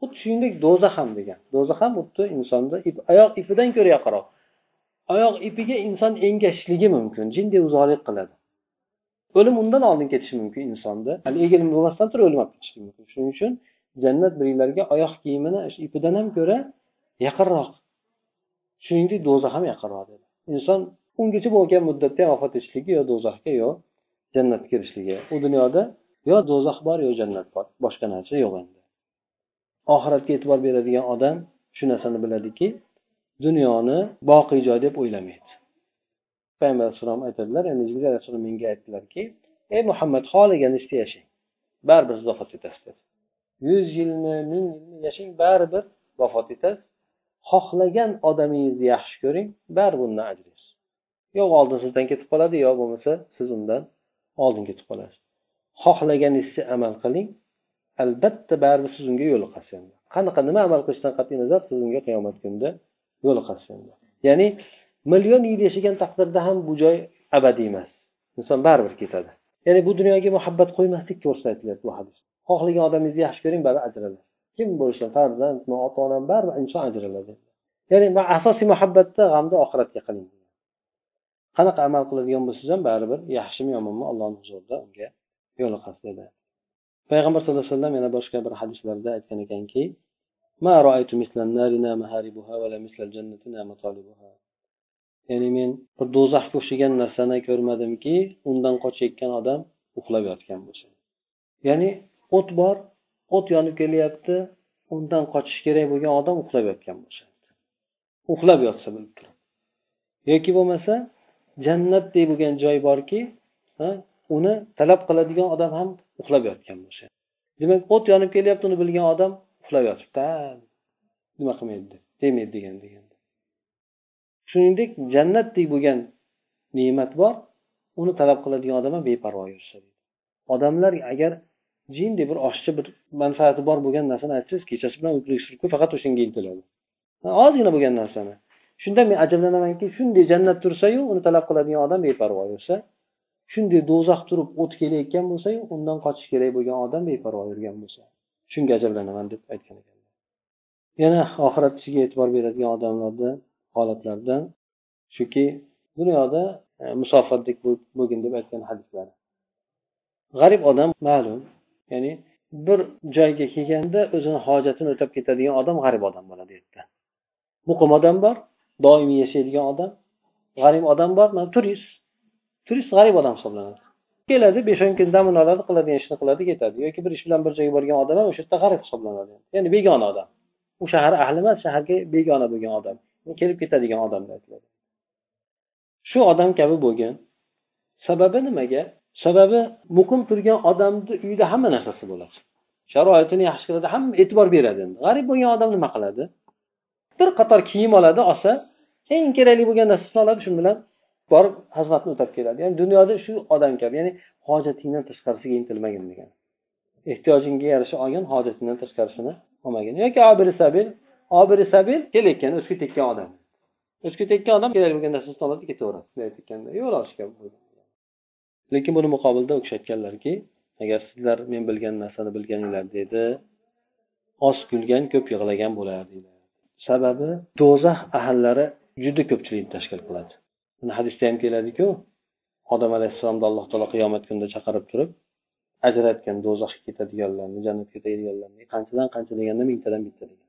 Xuddi shuningdek do'zax ham degan. Do'zax ham xuddi insonni oyoq ipidan ko'ra yaqinroq. Oyoq ipiga inson engashishligi mumkin jinday uzoqlik qiladi. O'lim undan oldin ketishi mumkin insonni hali egilib bo'lmasdan turib o'lim olib ketishi mumkin. Shuning uchun jannat biringlarga oyoq kiyimini ipidan ham ko'ra yaqinroq. Shuningdek do'zax ham yaqinroq dedi. Inson ungacha bo'lgan muddatda vafot etishligi yo do'zaxga yo jannatga kirishligi. U dunyoda yo do'zax bor yo jannat bor. Boshqa narsa yo'q endi. Oxiratga e'tibor beradigan odam shu narsani biladiki dunyoni boqiy joy deb o'ylamaydi. Payg'ambar alayhissalom aytadilar ya'ni jibril alayhissalom menga aytdilarki ey muhammad xohlaganingizcha yashang? Baribir siz vafot etasiz dedi. Yuz yilmi ming yilmi yashang baribir vafot etasiz. Xohlagan odamingizni yaxshi ko'ring baribir undan ajraysiz yo oldin sizdan ketib qoladi yo bo'lmasa siz undan oldin ketib qolasiz. Xohlaganingizcha amal qiling. Albatta baribir siz unga yo'liqasiz endi qanaqa nima amal qilishdan qat'iy nazar siz unga qiyomat kunida yo'liqasiz endi ya'ni million yil yashagan taqdirda ham bu joy abadiy emas. Inson baribir ketadi. Ya'ni bu dunyoga muhabbat qo'ymaslik to'g'risida aytilyapti bu hadis. Xohlagan odamingizni yaxshi ko'ring baribir ajraladi kim bo'lishi farzandmi ota onam baribir inson ajraladi. Ya'ni asosiy muhabbatda g'amni oxiratga qiling. Qanaqa amal qiladigan bo'lsangiz ham baribir yaxshimi yomonmi allohni huzurida unga yo'liqasiz dedi. Payg'ambar sallallohu alayhi vasallam yana boshqa bir hadislarda aytgan ekanki ya'ni men bir do'zaxga o'xshagan narsani ko'rmadimki undan qochayotgan odam uxlab yotgan bo'lsa. Ya'ni o't bor o't yonib kelyapti undan qochish kerak bo'lgan odam uxlab yotgan bo'lsa. Uxlab yotsa bilib turib yoki bo'lmasa jannatdek bo'lgan joy borki uni talab qiladigan odam ham uxlab yotgan bo'lsa demak o't yonib kelyapti uni bilgan odam uxlab yotibdi. Nima qilmaydi demaydi degan degan. Shuningdek jannatdek bo'lgan ne'mat bor uni talab qiladigan odam ham beparvo yursa odamlar agar jinday bir oshchi bir manfaati bor bo'lgan narsani aytsangiz kechasi bilan uyquga surib faqat o'shanga intiladi. Ozgina bo'lgan narsani. Shunda men ajablanamanki shunday jannat tursayu uni talab qiladigan odam beparvo yursa shunday do'zax turib o't kelayotgan bo'lsayu undan qochish kerak bo'lgan odam beparvo yurgan bo'lsa shunga ajablanaman deb aytgan ekanlar yana oxirat ishiga e'tibor beradigan odamlarni holatlardan shuki dunyoda e, musofatdek bo'lgin deb aytgan hadislar. G'arib odam ma'lum ya'ni bir joyga kelganda o'zini hojatini o'tab ketadigan odam g'arib odam bo'ladi u yerda muqim odam bor doimiy yashaydigan odam g'arib odam bor turist turist g'arib odam hisoblanadi. Keladi besh o'n kun dam oladi qiladigan ishini qiladi ketadi. Yoki bir ish bilan bir joyga borgan odam ham o'sha yerda g'arib hisoblanadi. Ya'ni begona odam. U shahar ahli emas shaharga begona bo'lgan odam. Kelib ketadigan odam aytiladi. Shu odam kabi bo'lgin sababi nimaga? Sababi muqim turgan odamni uyida hamma narsasi bo'ladi. Sharoitini yaxshi qiladi hamma e'tibor beradi endi. G'arib bo'lgan odam nima qiladi? Bir qator kiyim oladi olsa eng kerakli bo'lgan narsasini oladi shu bilan borib xizmatni o'tab keladi. Ya'ni dunyoda shu odam kabi ya'ni hojatingdan tashqarisiga intilmagin degan. Ehtiyojingga yarasha olgin hojatingdan tashqarisini olmagin. Yoki obiri sabil obiri sabil kelayotgan o'zga tekkan odam. O'zga tekkan odam kerak bo'lgan narsasini oladi ketaveradi. Bunday aytganda yo'l lekin buni muqobilda u kishi aytganlarki agar sizlar men bilgan narsani bilganinglar dedi oz kulgan ko'p yig'lagan bo'lardinglar sababi do'zax ahllari juda ko'pchilikni tashkil qiladi. Buni hadisda ham keladiku odam alayhissalomni alloh taolo qiyomat kunida chaqirib turib ajratgan do'zaxga ketadiganlarni jannatga ketadiganlarni qanchadan qancha deganda mingtadan bitta degan.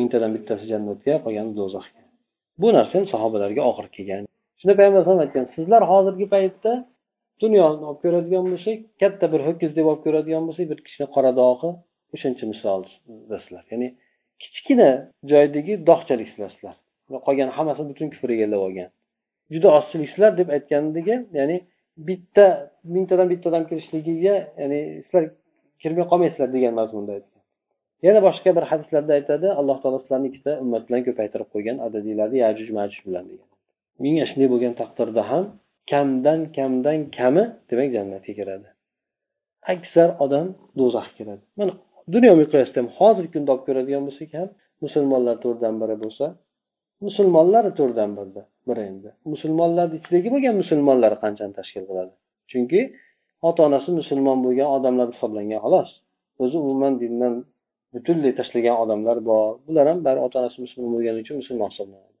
Mingtadan bittasi jannatga qolgani do'zaxga. Bu narsa ham sahobalarga og'ir kelgan. Shunda payg'ambar alayhisalom aytgan sizlar hozirgi paytda dunyoni olib ko'radigan bo'lsak katta bir ho'kiz deb olib ko'radigan bo'lsak bir kichkina qora dog'i o'shancha misoldasizlar ya'ni kichkina joydagi dog'chalik sizlar qolgan hammasi butun kufr egallab olgan. Juda ozchiliklar deb aytganligi ya'ni bitta mingtadan bitta odam kirishligiga ya'ni sizlar kirmay qolmaysizlar degan mazmunda aytgan. Yana boshqa bir hadislarda aytadi alloh taolo sizlarni ikkita ummat bilan ko'paytirib qo'ygan adadinglarni yajuj majuj bilan degan. Menga shunday bo'lgan taqdirda ham kamdan kamdan kami demak jannatga kiradi. Aksar odam do'zaxga kiradi. Mana dunyo miqyosida ham hozirgi kunda olib ko'radigan bo'lsak ham musulmonlar to'rtdan biri bo'lsa musulmonlar to'rtdan birda biri endi. Musulmonlarni ichidagi bo'lgan musulmonlar qanchani tashkil qiladi? Chunki ota onasi musulmon bo'lgan odamlar hisoblangan xolos. O'zi umuman dindan butunlay tashlagan odamlar bor. Bular ham bari ota onasi musulmon bo'lgani uchun musulmon hisoblanadi.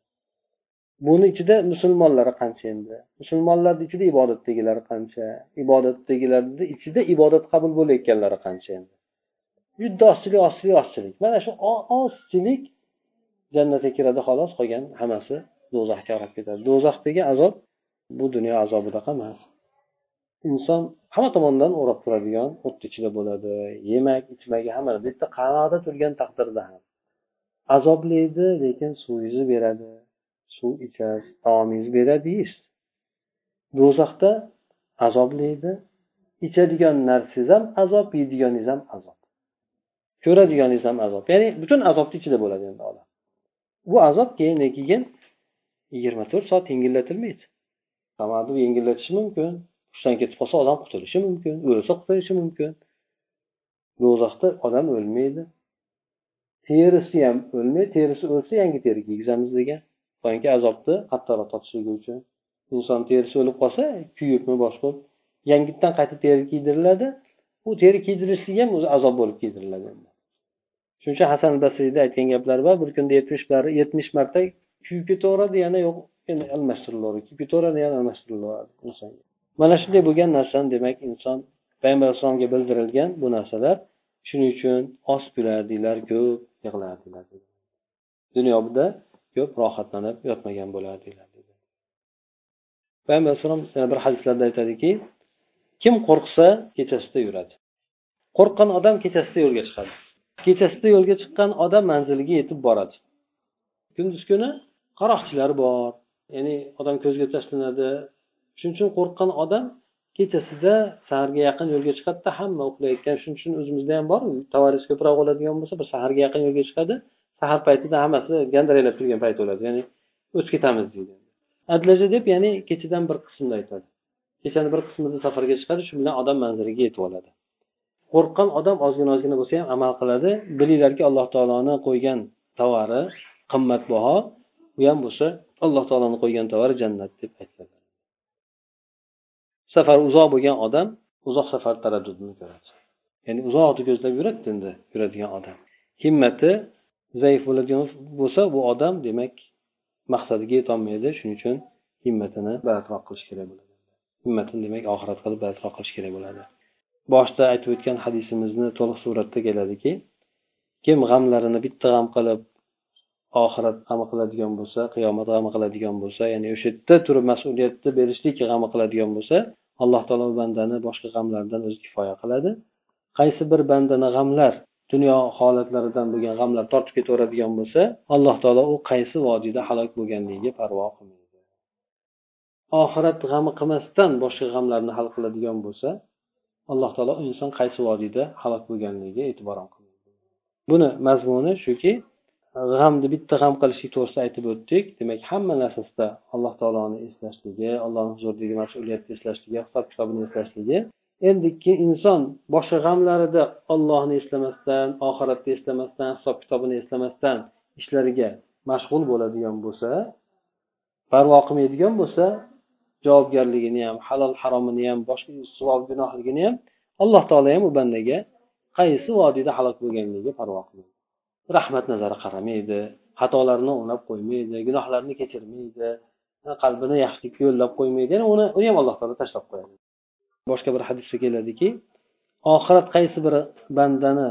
Buni ichida musulmonlari qancha endi? Musulmonlarni ichida ibodatdagilari qancha? Ibodatdagilarni ichida ibodat qabul bo'layotganlari qancha endi? Juda ozchilik ozchilik mana shu ozchilik jannatga kiradi xolos. Qolgan hammasi do'zaxga olib ketadi. Do'zaxdagi azob bu dunyo azobidaqa emas. Inson hamma tomondan o'rab turadigan o'tni ichida bo'ladi yemak ichmagi hamma bitta yerda turgan taqdirda ham. Azoblaydi lekin suvingizni beradi. Suv ichasiz taomingizni beradi yeysiz. Do'zaxda azoblaydi ichadigan narsangiz ham azob yeydiganingiz ham azob. Ko'radiganingiz ham azob. Ya'ni butun azobni ichida bo'ladi endi odam. Bu azob keyin keyin yigirma to'rt soat yengillatilmaydi qamoqni yengillatishi mumkin hushdan ketib qolsa odam qutulishi mumkin o'lsa qutulishi mumkin. Do'zaxda odam o'lmaydi. Terisi ham o'lmaydi terisi o'lsa yangi teri kiygizamiz degan. Boyagi azobni qattiqroq totishligi uchun. Inson terisi o'lib qolsa kuyibmi boshqa yangitdan qayta teri kiydiriladi. U teri kiydirishlik ham o'zi azob bo'lib kiydiriladi shuning uchun hasan basriyni aytgan gaplari bor. Bir kunda yetmish yetmish marta kuyib ketaveradi yana yo'q yana almashtirilaveradi kuyib ketaveradi yana almashtirilaveradi insonga mana shunday bo'lgan narsani demak inson payg'ambar alayhissalomga bildirilgan bu narsalar shuning uchun oz kulardinglar ko'p yig'lardinglar dunyoda ko'p rohatlanib yotmagan bo'lardinglar payg'ambar alayhissalom yana bir hadislarda aytadiki kim qo'rqsa kechasida yuradi. Qo'rqqan odam kechasida yo'lga chiqadi. Kechasida yo'lga chiqqan odam manziliga yetib boradi. Kunduz kuni qaroqchilar bor ya'ni odam ko'zga tashlanadi. Shuning uchun qo'rqqan odam kechasida saharga yaqin yo'lga chiqadida hamma uxlayotgan. Shuning uchun o'zimizda ham bor товарищ ko'proq bo'ladigan bo'lsa bir saharga yaqin yo'lga chiqadi. Sahar paytida hammasi gandiraylab turgan payt bo'ladi ya'ni o'tib ketamiz deydi. Adlaja deb ya'ni kechadan bir qismni aytadi. Kechani bir qismida safarga chiqadi shu bilan odam manziliga yetib oladi. Qo'rqqan odam ozgina ozgina bo'lsa ham amal qiladi. Bilinglarki alloh taoloni qo'ygan tovari qimmatbaho. U ham bo'lsa alloh taoloni qo'ygan tovari jannat deb aytiladi. Safar uzoq bo'lgan odam uzoq safar taraddudini ko'radi. Ya'ni uzoqni ko'zlab yuradi endi yuradigan odam. Himmati zaif bo'ladigan bo'lsa bu odam demak maqsadiga yetolmaydi shuning uchun himmatini balandroq qilish kerak bo'ladi. Himmatini demak oxirat qilib balandroq qilish kerak bo'ladi. Boshida aytib o'tgan hadisimizni to'liq suratda keladiki kim g'amlarini bitta g'am qilib oxirat g'ami qiladigan bo'lsa qiyomat g'ami qiladigan bo'lsa ya'ni o'sha yerda turib mas'uliyatni berishlik g'ami qiladigan bo'lsa alloh taolo u bandani boshqa g'amlardan o'zi kifoya qiladi. Qaysi bir bandani g'amlar dunyo holatlaridan bo'lgan g'amlar tortib ketaveradigan bo'lsa alloh taolo u qaysi vodiyda halok bo'lganligiga parvo qilmaydi. Oxirat g'ami qilmasdan boshqa g'amlarni hal qiladigan bo'lsa alloh taolo inson qaysi vodiyda halok bo'lganligiga e'tibor buni mazmuni shuki g'amni bitta g'am qilishlik to'g'risida aytib o'tdik. Demak hamma narsasida alloh taoloni eslashligi allohni huzuridagi mas'uliyatni eslashligi hisob kitobini eslashligi. Endi inson boshqa g'amlarida ollohni eslamasdan oxiratni eslamasdan hisob kitobini eslamasdan ishlariga mashg'ul bo'ladigan bo'lsa parvo qilmaydigan bo'lsa javobgarligini ham halol haromini ham boshqa savob gunohligini ham alloh taolo ham u bandaga qaysi vodiyda halok bo'lganligiga parvo qilmaydi rahmat nazari qaramaydi xatolarni o'nglab qo'ymaydi gunohlarni kechirmaydi qalbini yaxshilikka yo'llab qo'ymaydi. Ya'ni uni uni ham alloh taolo tashlab qo'yadi. Boshqa bir hadisda keladiki oxirat qaysi bir bandani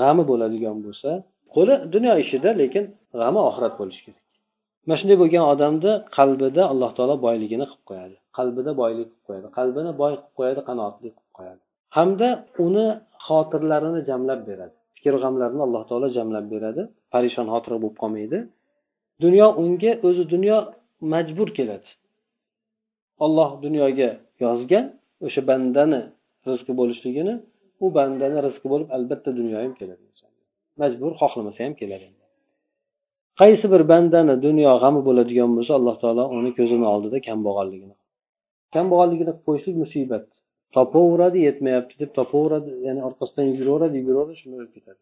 g'ami bo'ladigan bo'lsa qo'li dunyo ishida lekin g'ami oxirat bo'lishi kerak. Mana shunday bo'lgan odamni qalbida alloh taolo boyligini qilib qo'yadi. Qalbida boylik qilib qo'yadi. Qalbini boy qilib qo'yadi qanoatli qilib qo'yadi. Hamda uni xotirlarini jamlab beradi. Fikr g'amlarini alloh taolo jamlab beradi. Parishon xotira bo'lib qolmaydi. Dunyo unga o'zi dunyo majbur keladi. Olloh dunyoga yozgan o'sha bandani rizqi bo'lishligini u bandani rizqi bo'lib albatta dunyo ham keladi. Majbur xohlamasa ham keladi. Qaysi bir bandani dunyo g'ami bo'ladigan bo'lsa alloh taolo uni ko'zini oldida kambag'alligini kambag'alligini qilib qo'yishlik musibat. Topaveradi yetmayapti deb topaveradi ya'ni orqasidan yuguraveradi yuguraveradi shunday o'lib ketadi.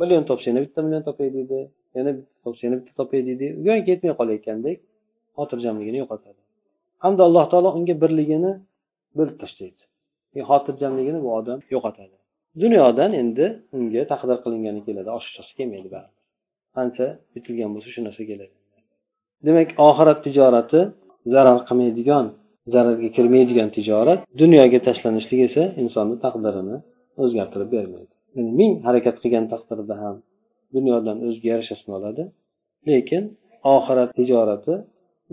Million topsa yana bitta million topay deydi yana bitta topsa yana bitta topay deydi go'yoki yetmay qolayotgandek xotirjamligini yo'qotadi. Hamda alloh taolo unga birligini bo'lib tashlaydi. Xotirjamligini bu odam yo'qotadi. Dunyodan endi unga taqdir qilingani keladi oshiqchasi kelmaydi baribir. Qancha bitilgan bo'lsa shu narsa keladi demak oxirat tijorati zarar qilmaydigan zararga kirmaydigan tijorat dunyoga tashlanishlik esa insonni taqdirini o'zgartirib bermaydi. Yani ming harakat qilgan taqdirda ham dunyodan o'ziga yarashasini oladi lekin oxirat tijorati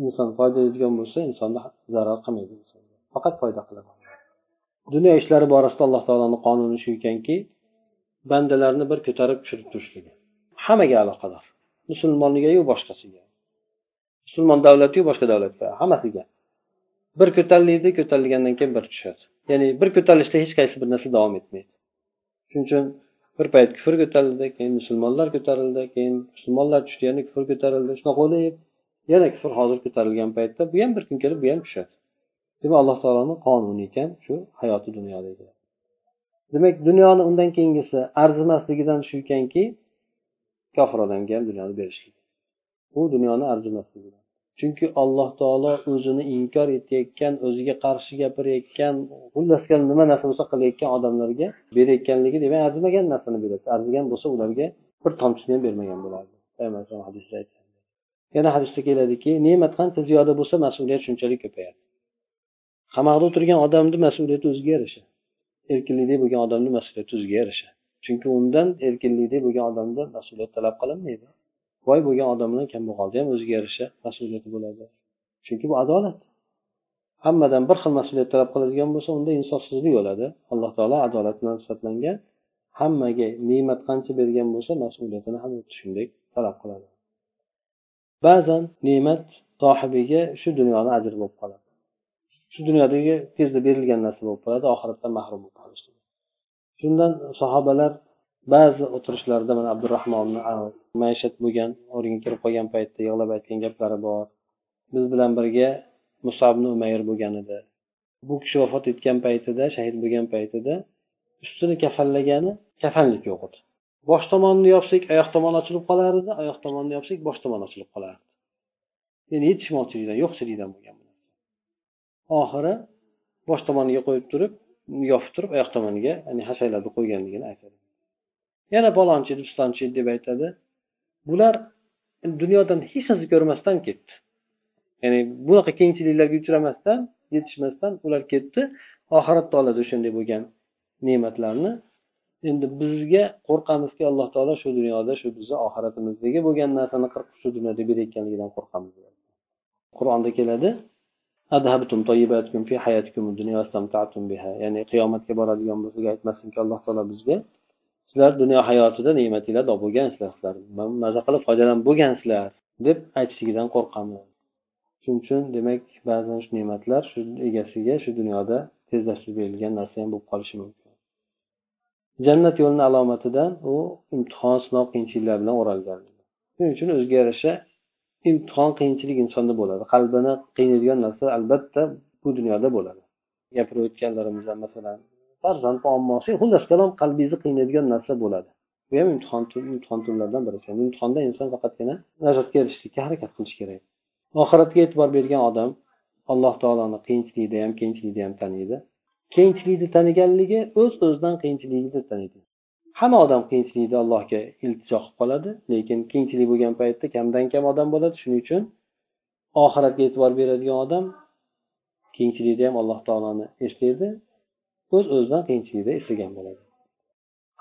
inson foydalanadigan bo'lsa insonni zarar qilmaydi. Faqat foyda qiladi. Dunyo ishlari borasida alloh taoloni qonuni shu ekanki bandalarni bir ko'tarib tushirib turishligi. Hammaga aloqador. Musulmonligayu boshqasiga. Musulmon davlatiyu boshqa davlatga. Hammasiga. Bir ko'tariladi ko'tarilgandan keyin bir tushadi. Ya'ni bir ko'tarilishda hech qaysi bir narsa davom etmaydi. Shuning uchun bir payt kufr ko'tarildi keyin musulmonlar ko'tarildi keyin musulmonlar tushdi yana kufr ko'tarildi. Shunaqa bo'lib yana kufr hozir ko'tarilgan paytda bu ham bir kun kelib bu ham tushadi. Demak alloh taoloni qonuni ekan shu hayoti dunyodagi demak dunyoni undan keyingisi arzimasligidan shu ekanki kofir odamga ham dunyoni berishlik. Bu dunyoni arzimasligi chunki alloh taolo o'zini inkor etayotgan o'ziga qarshi gapirayotgan xullas nima narsa bo'lsa qilayotgan odamlarga berayotganligi demak arzimagan narsani beradi. Arzigan bo'lsa ularga bir tomchisini ham bermagan bo'lardi. Yana hadisda keladiki ne'mat qancha ziyoda bo'lsa mas'uliyat shunchalik ko'payadi. Qamoqda o'tirgan odamni mas'uliyati o'ziga yarasha. Erkinlikda bo'lgan odamni mas'uliyati o'ziga yarasha. Chunki undan erkinlikda bo'lgan odamdan mas'uliyat talab qilinmaydi. Boy bo'lgan odam bilan kambag'alni ham o'ziga yarasha mas'uliyati bo'ladi. Chunki bu adolat. Hammadan bir xil mas'uliyat talab qiladigan bo'lsa unda insofsizlik bo'ladi. Alloh taolo adolat bilan sifatlangan hammaga ne'mat qancha bergan bo'lsa mas'uliyatini ham shunday talab qiladi. Ba'zan ne'mat sohibiga shu dunyoni ajri bo'lib qoladi. Shu dunyodagi tezda berilgan narsa bo'lib qoladi oxiratdan mahrum bo'lib qolish shundan sahobalar ba'zi o'tirishlarida mana abdurahmonni maishat bo'lgan o'ringa kirib qolgan paytda yig'lab aytgan gaplari bor. Biz bilan birga musabni umayr bo'lgan edi. Bu kishi vafot etgan paytida shahid bo'lgan paytida ustini kafanlagani kafanlik yo'q edi. Bosh tomonni yopsak oyoq tomoni ochilib qolar edi oyoq tomonni yopsak bosh tomon ochilib qolardi. Ya'ni yetishmovchilikdan yo'qchilikdan bo'lgan oxiri bosh tomoniga qo'yib turib yopib turib oyoq tomoniga ya'ni hashaylab qo'yganligini aytadi yana palonchi pistonchi deb aytadi. Bular dunyodan hech narsa ko'rmasdan ketdi. Ya'ni bunaqa qiyinchiliklarga uchramasdan yetishmasdan ular ketdi. Oxiratda oladi o'shanday bo'lgan ne'matlarni. Endi bizga qo'rqamizki alloh taolo shu dunyoda shu bizni oxiratimizdagi bo'lgan narsani qirqib shu dunyoda berayotganligidan qo'rqamiz. Qur'onda keladi ya'ni qiyomatga boradigan bo'lsak aytmasinki alloh taolo bizga sizlar dunyo hayotida ne'matinglar bo'lgansizlar sizlar. Maza qilib foydalanib bo'lgansizlar deb aytishligidan qo'rqaman. Shuning uchun demak ba'zan shu ne'matlar shu egasiga shu dunyoda tezlashtirib berilgan narsa ham bo'lib qolishi mumkin. Jannat yo'lini alomatidan u imtihon sinov qiyinchiliklar bilan o'ralgan. Shuning uchun o'ziga yarasha imtihon qiyinchilik insonda bo'ladi. Qalbini qiynaydigan narsa albatta bu dunyoda bo'ladi. Gapirib o'tganlarimizdan masalan farzand muammosi xullas kalom qalbingizni qiynaydigan narsa bo'ladi. Bu ham imtihon imtihon turlaridan biri imtihonda inson faqatgina najotga erishishlikka harakat qilishi kerak. Oxiratga e'tibor bergan odam alloh taoloni qiyinchilikda ham kengchilikda ham taniydi. Qiyinchilikni taniganligi o'z o'zidan qiyinchiligini taniydi. Hamma odam qiyinchilikda allohga iltijo qilib qoladi lekin kengchilik bo'lgan paytda kamdan kam odam bo'ladi. Shuning uchun oxiratga e'tibor beradigan odam kengchilikda ham alloh taoloni eslaydi o'z o'zidan qiyinchilikda eslagan bo'ladi.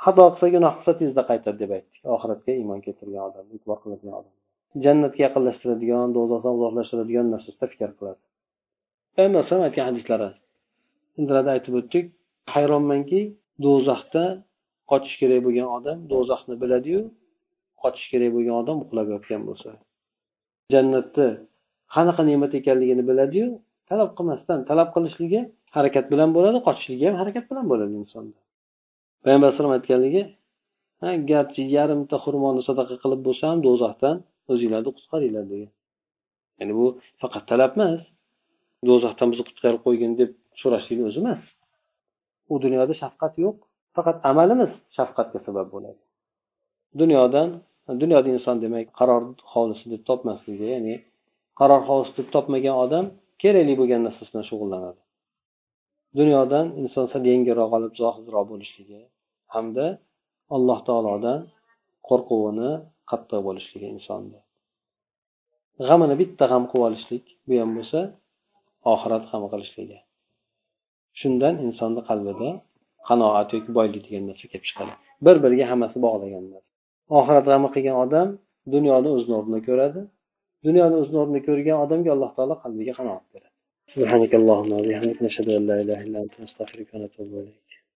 Xato qilsa gunoh qilsa tezda qaytadi deb aytdik. Oxiratga iymon keltirgan odam e'tibor qiladigan odam. Jannatga yaqinlashtiradigan do'zaxdan uzoqlashtiradigan narsasida fikr qiladi. Payg'ambar alayhisalom aytgan hadislari aytib o'tdik hayronmanki do'zaxda qochish kerak bo'lgan odam do'zaxni biladiyu qochish kerak bo'lgan odam uxlab yotgan bo'lsa. Jannatni qanaqa ne'mat ekanligini biladiyu talab qilmasdan talab qilishligi harakat bilan bo'ladi qochishligi ham harakat bilan bo'ladi insonda. Payg'ambar alayhisalom aytganligi garchi yarimta xurmoni sadaqa qilib bo'lsa ham do'zaxdan o'zinglarni qutqaringlar degan. Ya'ni bu faqat talab emas. Do'zaxdan bizni qutqarib qo'ygin deb so'rashlikni o'zi emas. U dunyoda shafqat yo'q. Faqat amalimiz shafqatga sabab bo'ladi. Dunyodan dunyoda inson demak qaror hovlisi deb topmasligi ya'ni qaror hovlisi deb topmagan odam kerakli bo'lgan narsasi bilan shug'ullanadi. Dunyodan inson sal yengilroq olib zohidroq bo'lishligi hamda alloh taolodan qo'rquvini qattiq bo'lishligi insonni g'amini bitta g'am qilib olishlik bu ham bo'lsa oxirat g'am qilishligi shundan insonni qalbida qanoat yoki boylik degan narsa kelib chiqadi. Bir biriga hammasi bog'lagan oxirat g'ami qilgan odam dunyoni o'zini o'rnida ko'radi. Dunyoni o'zini o'rnida ko'rgan odamga alloh taolo qalbiga qanoat beradi.